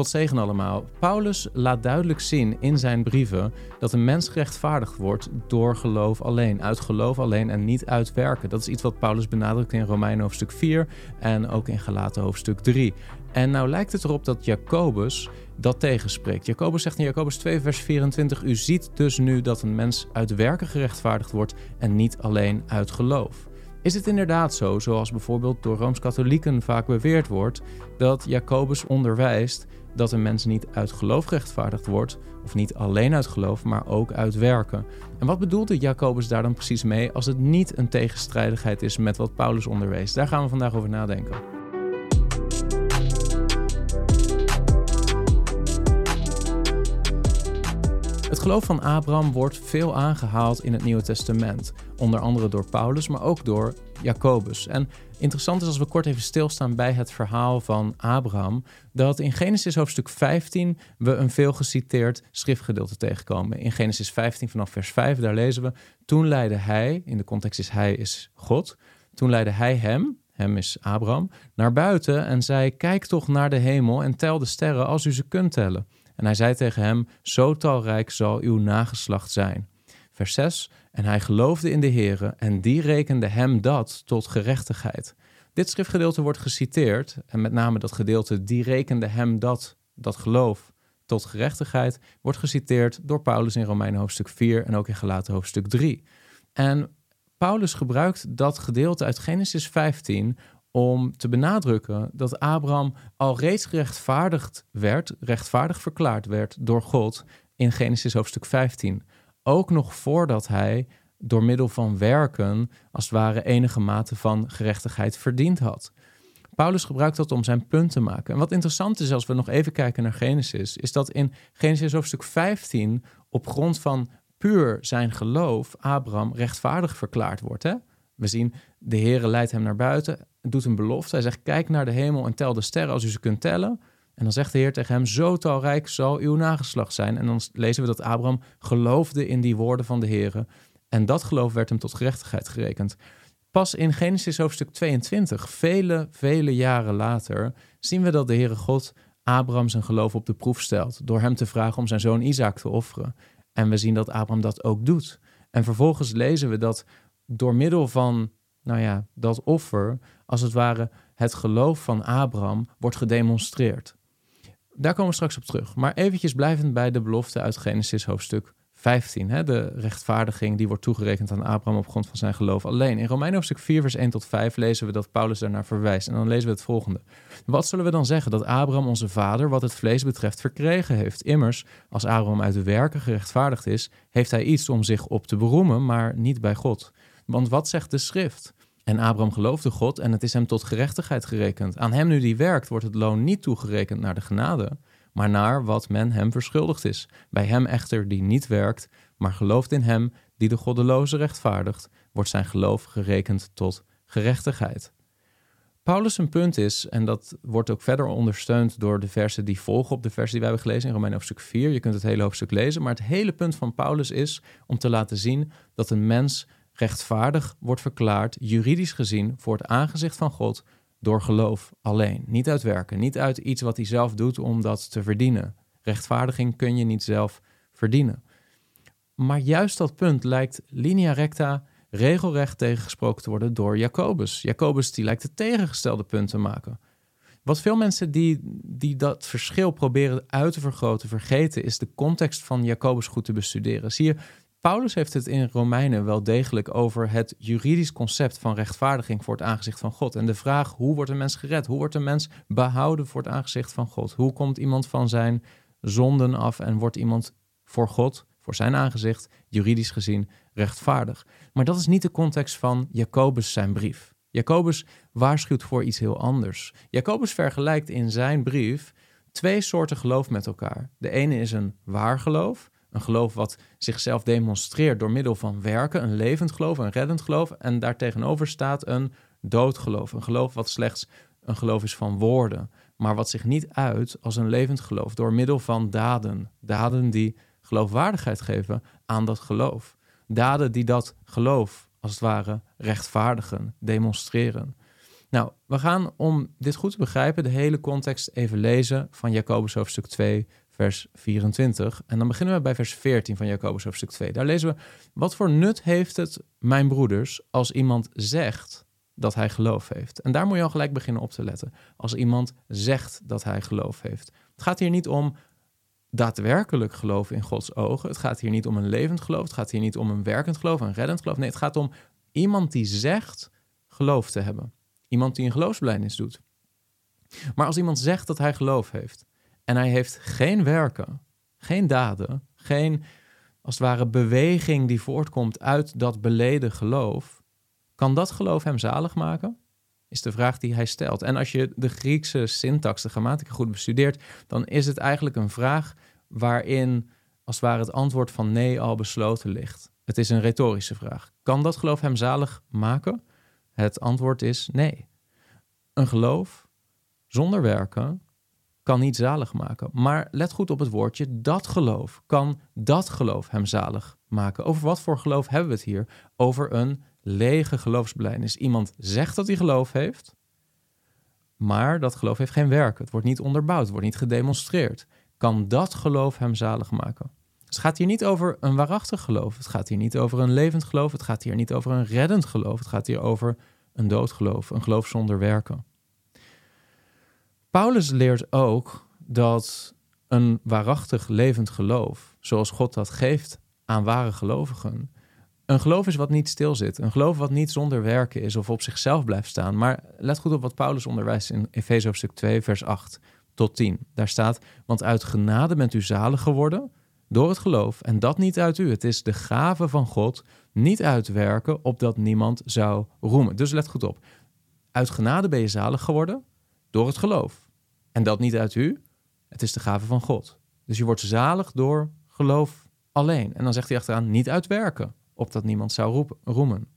God zegen allemaal. Paulus laat duidelijk zien in zijn brieven dat een mens gerechtvaardigd wordt door geloof alleen, uit geloof alleen en niet uit werken. Dat is iets wat Paulus benadrukt in Romeinen hoofdstuk 4 en ook in Galaten hoofdstuk 3. En nou lijkt het erop dat Jacobus dat tegenspreekt. Jacobus zegt in Jacobus 2, vers 24: U ziet dus nu dat een mens uit werken gerechtvaardigd wordt en niet alleen uit geloof. Is het inderdaad zo, zoals bijvoorbeeld door rooms-katholieken vaak beweerd wordt, dat Jacobus onderwijst dat een mens niet uit geloof gerechtvaardigd wordt, of niet alleen uit geloof, maar ook uit werken? En wat bedoelde Jacobus daar dan precies mee als het niet een tegenstrijdigheid is met wat Paulus onderwees? Daar gaan we vandaag over nadenken. Het geloof van Abraham wordt veel aangehaald in het Nieuwe Testament. Onder andere door Paulus, maar ook door Jacobus. En interessant is als we kort even stilstaan bij het verhaal van Abraham, dat in Genesis hoofdstuk 15 we een veel geciteerd schriftgedeelte tegenkomen. In Genesis 15 vanaf vers 5, daar lezen we: Toen leidde hij, in de context is hij is God, toen leidde hij hem, hem is Abraham, naar buiten en zei: Kijk toch naar de hemel en tel de sterren als u ze kunt tellen. En hij zei tegen hem: Zo talrijk zal uw nageslacht zijn. Vers 6: En hij geloofde in de Heere, en die rekende hem dat tot gerechtigheid. Dit schriftgedeelte wordt geciteerd, en met name dat gedeelte, die rekende hem dat, dat geloof, tot gerechtigheid, wordt geciteerd door Paulus in Romeinen hoofdstuk 4 en ook in Galaten hoofdstuk 3. En Paulus gebruikt dat gedeelte uit Genesis 15 om te benadrukken dat Abraham al reeds gerechtvaardigd werd, rechtvaardig verklaard werd door God in Genesis hoofdstuk 15. Ook nog voordat hij door middel van werken als het ware enige mate van gerechtigheid verdiend had. Paulus gebruikt dat om zijn punt te maken. En wat interessant is als we nog even kijken naar Genesis, is dat in Genesis hoofdstuk 15 op grond van puur zijn geloof Abraham rechtvaardig verklaard wordt. Hè? We zien de Heere leidt hem naar buiten, doet een belofte. Hij zegt: Kijk naar de hemel en tel de sterren als u ze kunt tellen. En dan zegt de Heer tegen hem: Zo talrijk zal uw nageslacht zijn. En dan lezen we dat Abraham geloofde in die woorden van de Heer. En dat geloof werd hem tot gerechtigheid gerekend. Pas in Genesis hoofdstuk 22, vele, vele jaren later, zien we dat de Heere God Abraham zijn geloof op de proef stelt. Door hem te vragen om zijn zoon Isaac te offeren. En we zien dat Abraham dat ook doet. En vervolgens lezen we dat door middel van nou ja, dat offer, als het ware het geloof van Abraham, wordt gedemonstreerd. Daar komen we straks op terug. Maar eventjes blijvend bij de belofte uit Genesis hoofdstuk 15. Hè, de rechtvaardiging die wordt toegerekend aan Abraham op grond van zijn geloof alleen. In Romeinen hoofdstuk 4 vers 1 tot 5 lezen we dat Paulus daarnaar verwijst. En dan lezen we het volgende. Wat zullen we dan zeggen? Dat Abraham onze vader wat het vlees betreft verkregen heeft. Immers, als Abraham uit de werken gerechtvaardigd is, heeft hij iets om zich op te beroemen, maar niet bij God. Want wat zegt de schrift? En Abraham geloofde God en het is hem tot gerechtigheid gerekend. Aan hem nu die werkt, wordt het loon niet toegerekend naar de genade, maar naar wat men hem verschuldigd is. Bij hem echter die niet werkt, maar gelooft in hem die de goddeloze rechtvaardigt, wordt zijn geloof gerekend tot gerechtigheid. Paulus' een punt is, en dat wordt ook verder ondersteund door de versen die volgen op de versen die wij hebben gelezen in Romein hoofdstuk 4. Je kunt het hele hoofdstuk lezen, maar het hele punt van Paulus is om te laten zien dat een mens rechtvaardig wordt verklaard, juridisch gezien, voor het aangezicht van God door geloof alleen. Niet uit werken, niet uit iets wat hij zelf doet om dat te verdienen. Rechtvaardiging kun je niet zelf verdienen. Maar juist dat punt lijkt linea recta regelrecht tegengesproken te worden door Jacobus. Jacobus die lijkt het tegengestelde punt te maken. Wat veel mensen die, die dat verschil proberen uit te vergroten vergeten, is de context van Jacobus goed te bestuderen. Zie je, Paulus heeft het in Romeinen wel degelijk over het juridisch concept van rechtvaardiging voor het aangezicht van God. En de vraag: hoe wordt een mens gered? Hoe wordt een mens behouden voor het aangezicht van God? Hoe komt iemand van zijn zonden af en wordt iemand voor God, voor zijn aangezicht, juridisch gezien rechtvaardig? Maar dat is niet de context van Jacobus zijn brief. Jacobus waarschuwt voor iets heel anders. Jacobus vergelijkt in zijn brief twee soorten geloof met elkaar. De ene is een waar geloof een geloof wat zichzelf demonstreert door middel van werken, een levend geloof, een reddend geloof. En daartegenover staat een doodgeloof, een geloof wat slechts een geloof is van woorden, maar wat zich niet uit als een levend geloof door middel van daden. Daden die geloofwaardigheid geven aan dat geloof. Daden die dat geloof als het ware rechtvaardigen, demonstreren. Nou, we gaan om dit goed te begrijpen de hele context even lezen van Jacobus hoofdstuk 2, vers 24. En dan beginnen we bij vers 14 van Jacobus hoofdstuk 2. Daar lezen we: Wat voor nut heeft het, mijn broeders, als iemand zegt dat hij geloof heeft? En daar moet je al gelijk beginnen op te letten. Als iemand zegt dat hij geloof heeft. Het gaat hier niet om daadwerkelijk geloof in Gods ogen. Het gaat hier niet om een levend geloof. Het gaat hier niet om een werkend geloof, een reddend geloof. Nee, het gaat om iemand die zegt geloof te hebben. Iemand die een geloofsbelijdenis doet. Maar als iemand zegt dat hij geloof heeft en hij heeft geen werken, geen daden, geen als het ware beweging die voortkomt uit dat beleden geloof, kan dat geloof hem zalig maken? Is de vraag die hij stelt. En als je de Griekse syntax, de grammatica goed bestudeert, dan is het eigenlijk een vraag waarin als het ware het antwoord van nee al besloten ligt. Het is een retorische vraag. Kan dat geloof hem zalig maken? Het antwoord is nee. Een geloof zonder werken kan niet zalig maken. Maar let goed op het woordje dat geloof. Kan dat geloof hem zalig maken? Over wat voor geloof hebben we het hier? Over een lege geloofsbelijdenis. Iemand zegt dat hij geloof heeft, maar dat geloof heeft geen werk. Het wordt niet onderbouwd, het wordt niet gedemonstreerd. Kan dat geloof hem zalig maken? het gaat hier niet over een waarachtig geloof. Het gaat hier niet over een levend geloof. Het gaat hier niet over een reddend geloof. Het gaat hier over een doodgeloof, een geloof zonder werken. Paulus leert ook dat een waarachtig levend geloof, zoals God dat geeft aan ware gelovigen, een geloof is wat niet stilzit. Een geloof wat niet zonder werken is of op zichzelf blijft staan. Maar let goed op wat Paulus onderwijst in Efeze hoofdstuk 2, vers 8 tot 10. Daar staat, want uit genade bent u zalig geworden door het geloof. En dat niet uit u. Het is de gave van God, niet uitwerken, opdat niemand zou roemen. Dus let goed op. Uit genade ben je zalig geworden door het geloof. En dat niet uit u. Het is de gave van God. Dus je wordt zalig door geloof alleen. En dan zegt hij achteraan, niet uitwerken, opdat niemand zou roepen, roemen.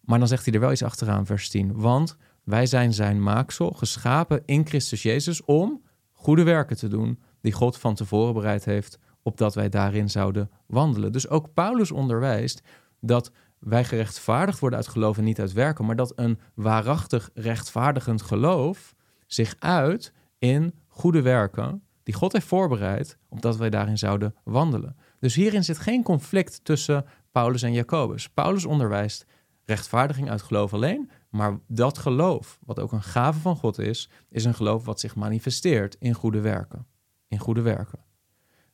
Maar dan zegt hij er wel iets achteraan, vers 10. Want wij zijn zijn maaksel, geschapen in Christus Jezus om goede werken te doen die God van tevoren bereid heeft opdat wij daarin zouden wandelen. Dus ook Paulus onderwijst dat wij gerechtvaardigd worden uit geloof en niet uit werken, maar dat een waarachtig rechtvaardigend geloof zich uit in goede werken die God heeft voorbereid, opdat wij daarin zouden wandelen. Dus hierin zit geen conflict tussen Paulus en Jacobus. Paulus onderwijst rechtvaardiging uit geloof alleen, maar dat geloof, wat ook een gave van God is, is een geloof wat zich manifesteert in goede werken. In goede werken.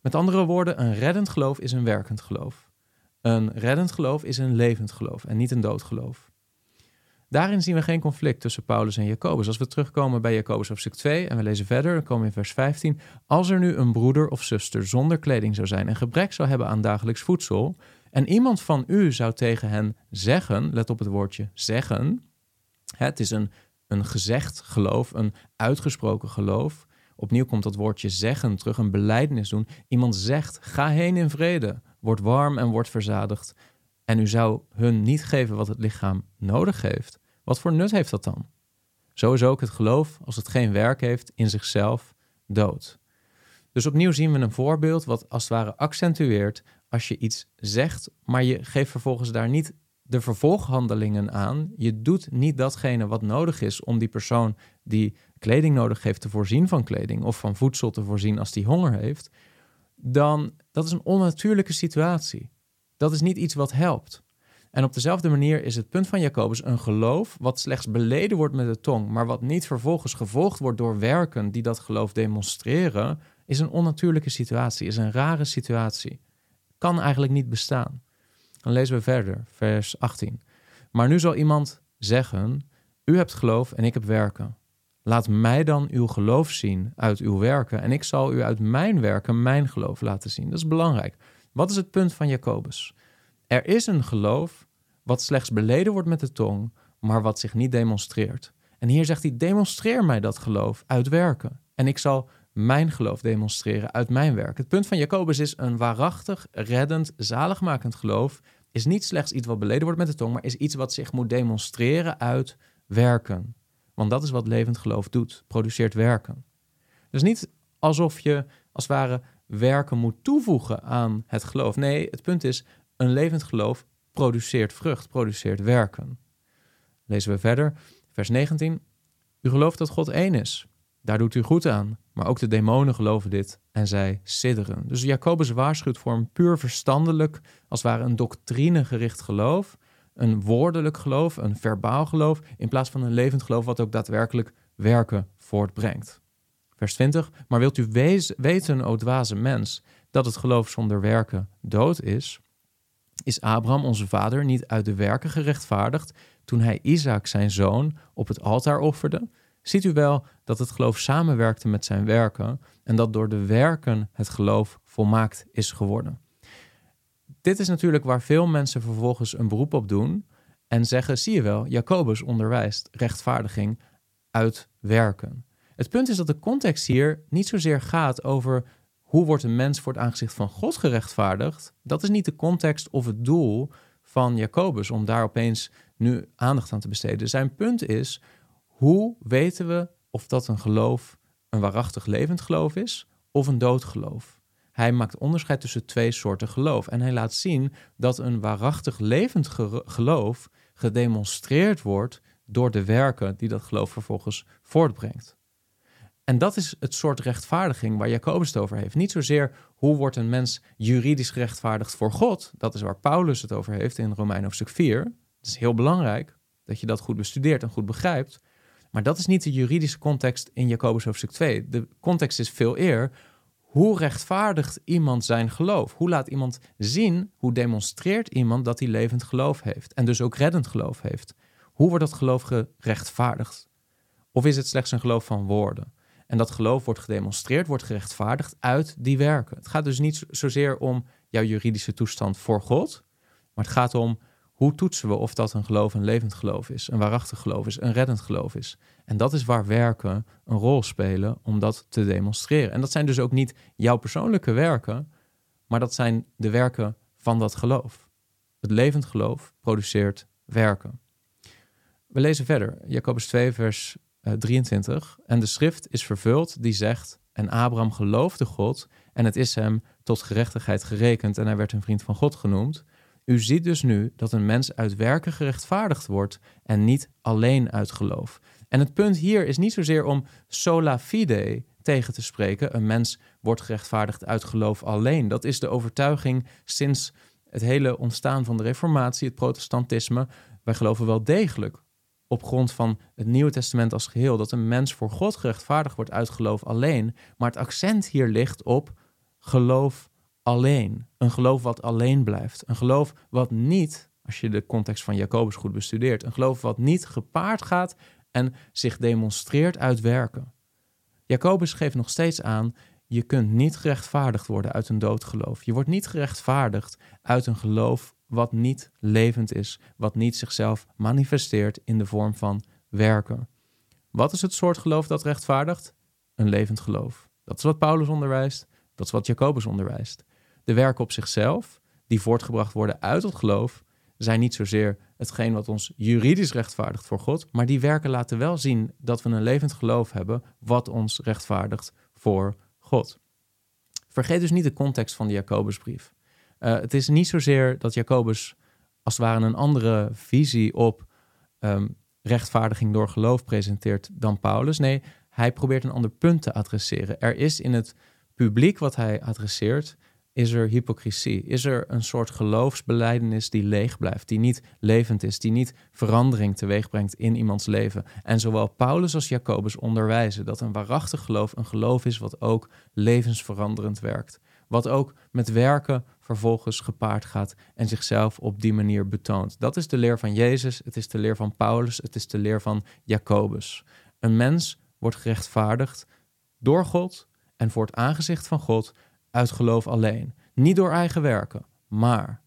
Met andere woorden, een reddend geloof is een werkend geloof. Een reddend geloof is een levend geloof en niet een dood geloof. Daarin zien we geen conflict tussen Paulus en Jacobus. Als we terugkomen bij Jacobus hoofdstuk 2 en we lezen verder, dan komen we in vers 15. Als er nu een broeder of zuster zonder kleding zou zijn en gebrek zou hebben aan dagelijks voedsel, en iemand van u zou tegen hen zeggen, let op het woordje zeggen, het is een, een gezegd geloof, een uitgesproken geloof, Opnieuw komt dat woordje zeggen terug, een beleidenis doen. Iemand zegt: ga heen in vrede, word warm en word verzadigd. En u zou hun niet geven wat het lichaam nodig heeft. Wat voor nut heeft dat dan? Zo is ook het geloof, als het geen werk heeft, in zichzelf dood. Dus opnieuw zien we een voorbeeld wat als het ware accentueert als je iets zegt, maar je geeft vervolgens daar niet de vervolghandelingen aan. Je doet niet datgene wat nodig is om die persoon die kleding nodig heeft te voorzien van kleding of van voedsel te voorzien als die honger heeft, dan dat is een onnatuurlijke situatie. Dat is niet iets wat helpt. En op dezelfde manier is het punt van Jacobus een geloof wat slechts beleden wordt met de tong, maar wat niet vervolgens gevolgd wordt door werken die dat geloof demonstreren, is een onnatuurlijke situatie, is een rare situatie. Kan eigenlijk niet bestaan. Dan lezen we verder, vers 18. Maar nu zal iemand zeggen: U hebt geloof en ik heb werken. Laat mij dan uw geloof zien uit uw werken en ik zal u uit mijn werken mijn geloof laten zien. Dat is belangrijk. Wat is het punt van Jacobus? Er is een geloof wat slechts beleden wordt met de tong, maar wat zich niet demonstreert. En hier zegt hij: demonstreer mij dat geloof uit werken en ik zal mijn geloof demonstreren uit mijn werk. Het punt van Jacobus is een waarachtig, reddend, zaligmakend geloof is niet slechts iets wat beleden wordt met de tong, maar is iets wat zich moet demonstreren uit werken. Want dat is wat levend geloof doet, produceert werken. Dus niet alsof je als het ware werken moet toevoegen aan het geloof. Nee, het punt is, een levend geloof produceert vrucht, produceert werken. Lezen we verder. Vers 19. U gelooft dat God één is. Daar doet u goed aan. Maar ook de demonen geloven dit en zij sidderen. Dus Jacobus waarschuwt voor een puur verstandelijk, als ware een doctrinegericht geloof. Een woordelijk geloof, een verbaal geloof, in plaats van een levend geloof wat ook daadwerkelijk werken voortbrengt. Vers 20. Maar wilt u weten, o dwaze mens, dat het geloof zonder werken dood is? Is Abraham, onze vader, niet uit de werken gerechtvaardigd toen hij Isaac, zijn zoon, op het altaar offerde? Ziet u wel dat het geloof samenwerkte met zijn werken en dat door de werken het geloof volmaakt is geworden? Dit is natuurlijk waar veel mensen vervolgens een beroep op doen en zeggen: zie je wel, Jacobus onderwijst rechtvaardiging uit werken. Het punt is dat de context hier niet zozeer gaat over hoe wordt een mens voor het aangezicht van God gerechtvaardigd. Dat is niet de context of het doel van Jacobus om daar opeens nu aandacht aan te besteden. Zijn punt is hoe weten we of dat een geloof een waarachtig levend geloof is of een dood geloof? Hij maakt onderscheid tussen twee soorten geloof en hij laat zien dat een waarachtig levend geloof gedemonstreerd wordt door de werken die dat geloof vervolgens voortbrengt. En dat is het soort rechtvaardiging waar Jacobus het over heeft. Niet zozeer hoe wordt een mens juridisch gerechtvaardigd voor God. Dat is waar Paulus het over heeft in Romein hoofdstuk 4. Het is heel belangrijk dat je dat goed bestudeert en goed begrijpt. Maar dat is niet de juridische context in Jacobus hoofdstuk 2. De context is veel eer. Hoe rechtvaardigt iemand zijn geloof? Hoe laat iemand zien, hoe demonstreert iemand dat hij levend geloof heeft en dus ook reddend geloof heeft? Hoe wordt dat geloof gerechtvaardigd? Of is het slechts een geloof van woorden? En dat geloof wordt gedemonstreerd, wordt gerechtvaardigd uit die werken. Het gaat dus niet zozeer om jouw juridische toestand voor God, maar het gaat om hoe toetsen we of dat een geloof een levend geloof is, een waarachtig geloof is, een reddend geloof is. En dat is waar werken een rol spelen om dat te demonstreren. En dat zijn dus ook niet jouw persoonlijke werken, maar dat zijn de werken van dat geloof. Het levend geloof produceert werken. We lezen verder, Jacobus 2, vers 23. Eh, en de schrift is vervuld die zegt: En Abraham geloofde God, en het is hem tot gerechtigheid gerekend, en hij werd een vriend van God genoemd. U ziet dus nu dat een mens uit werken gerechtvaardigd wordt en niet alleen uit geloof. En het punt hier is niet zozeer om sola fide tegen te spreken. Een mens wordt gerechtvaardigd uit geloof alleen. Dat is de overtuiging sinds het hele ontstaan van de Reformatie, het protestantisme. Wij geloven wel degelijk op grond van het Nieuwe Testament als geheel dat een mens voor God gerechtvaardigd wordt uit geloof alleen. Maar het accent hier ligt op geloof alleen. Een geloof wat alleen blijft. Een geloof wat niet, als je de context van Jacobus goed bestudeert, een geloof wat niet gepaard gaat en zich demonstreert uit werken. Jacobus geeft nog steeds aan, je kunt niet gerechtvaardigd worden uit een doodgeloof. Je wordt niet gerechtvaardigd uit een geloof wat niet levend is, wat niet zichzelf manifesteert in de vorm van werken. Wat is het soort geloof dat rechtvaardigt? Een levend geloof. Dat is wat Paulus onderwijst, dat is wat Jacobus onderwijst. De werken op zichzelf, die voortgebracht worden uit het geloof, zijn niet zozeer hetgeen wat ons juridisch rechtvaardigt voor God, maar die werken laten wel zien dat we een levend geloof hebben wat ons rechtvaardigt voor God. Vergeet dus niet de context van de Jacobusbrief. Uh, het is niet zozeer dat Jacobus als het ware een andere visie op um, rechtvaardiging door geloof presenteert dan Paulus. Nee, hij probeert een ander punt te adresseren. Er is in het publiek wat hij adresseert, is er hypocrisie? Is er een soort geloofsbeleidenis die leeg blijft, die niet levend is, die niet verandering teweeg brengt in iemands leven? En zowel Paulus als Jacobus onderwijzen dat een waarachtig geloof een geloof is wat ook levensveranderend werkt. Wat ook met werken vervolgens gepaard gaat en zichzelf op die manier betoont. Dat is de leer van Jezus, het is de leer van Paulus, het is de leer van Jacobus. Een mens wordt gerechtvaardigd door God en voor het aangezicht van God uit geloof alleen. Niet door eigen werken, maar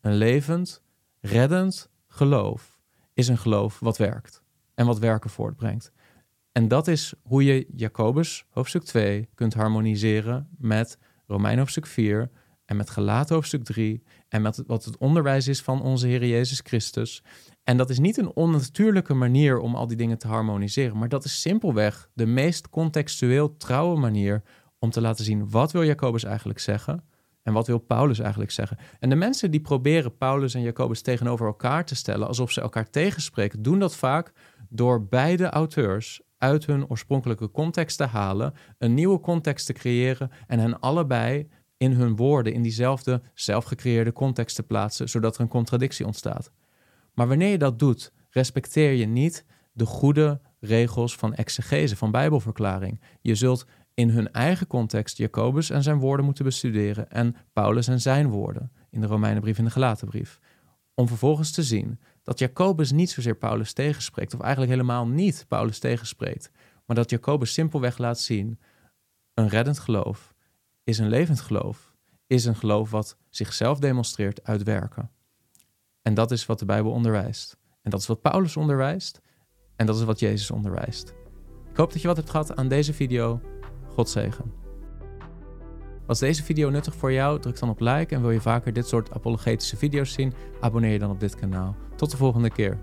een levend, reddend geloof is een geloof wat werkt en wat werken voortbrengt. En dat is hoe je Jacobus hoofdstuk 2 kunt harmoniseren met Romein hoofdstuk 4 en met Gelaten hoofdstuk 3 en met wat het onderwijs is van onze Heer Jezus Christus. En dat is niet een onnatuurlijke manier om al die dingen te harmoniseren, maar dat is simpelweg de meest contextueel trouwe manier om te laten zien wat wil Jacobus eigenlijk zeggen en wat wil Paulus eigenlijk zeggen. En de mensen die proberen Paulus en Jacobus tegenover elkaar te stellen, alsof ze elkaar tegenspreken, doen dat vaak door beide auteurs uit hun oorspronkelijke context te halen, een nieuwe context te creëren en hen allebei in hun woorden in diezelfde zelfgecreëerde context te plaatsen, zodat er een contradictie ontstaat. Maar wanneer je dat doet, respecteer je niet de goede regels van exegese, van Bijbelverklaring. Je zult in hun eigen context Jacobus en zijn woorden moeten bestuderen en Paulus en zijn woorden in de Romeinenbrief en de Galatenbrief. Om vervolgens te zien dat Jacobus niet zozeer Paulus tegenspreekt, of eigenlijk helemaal niet Paulus tegenspreekt, maar dat Jacobus simpelweg laat zien: een reddend geloof is een levend geloof, is een geloof wat zichzelf demonstreert uit werken. En dat is wat de Bijbel onderwijst. En dat is wat Paulus onderwijst. En dat is wat Jezus onderwijst. Ik hoop dat je wat hebt gehad aan deze video. God zegen. Was deze video nuttig voor jou? Druk dan op like en wil je vaker dit soort apologetische video's zien? Abonneer je dan op dit kanaal. Tot de volgende keer.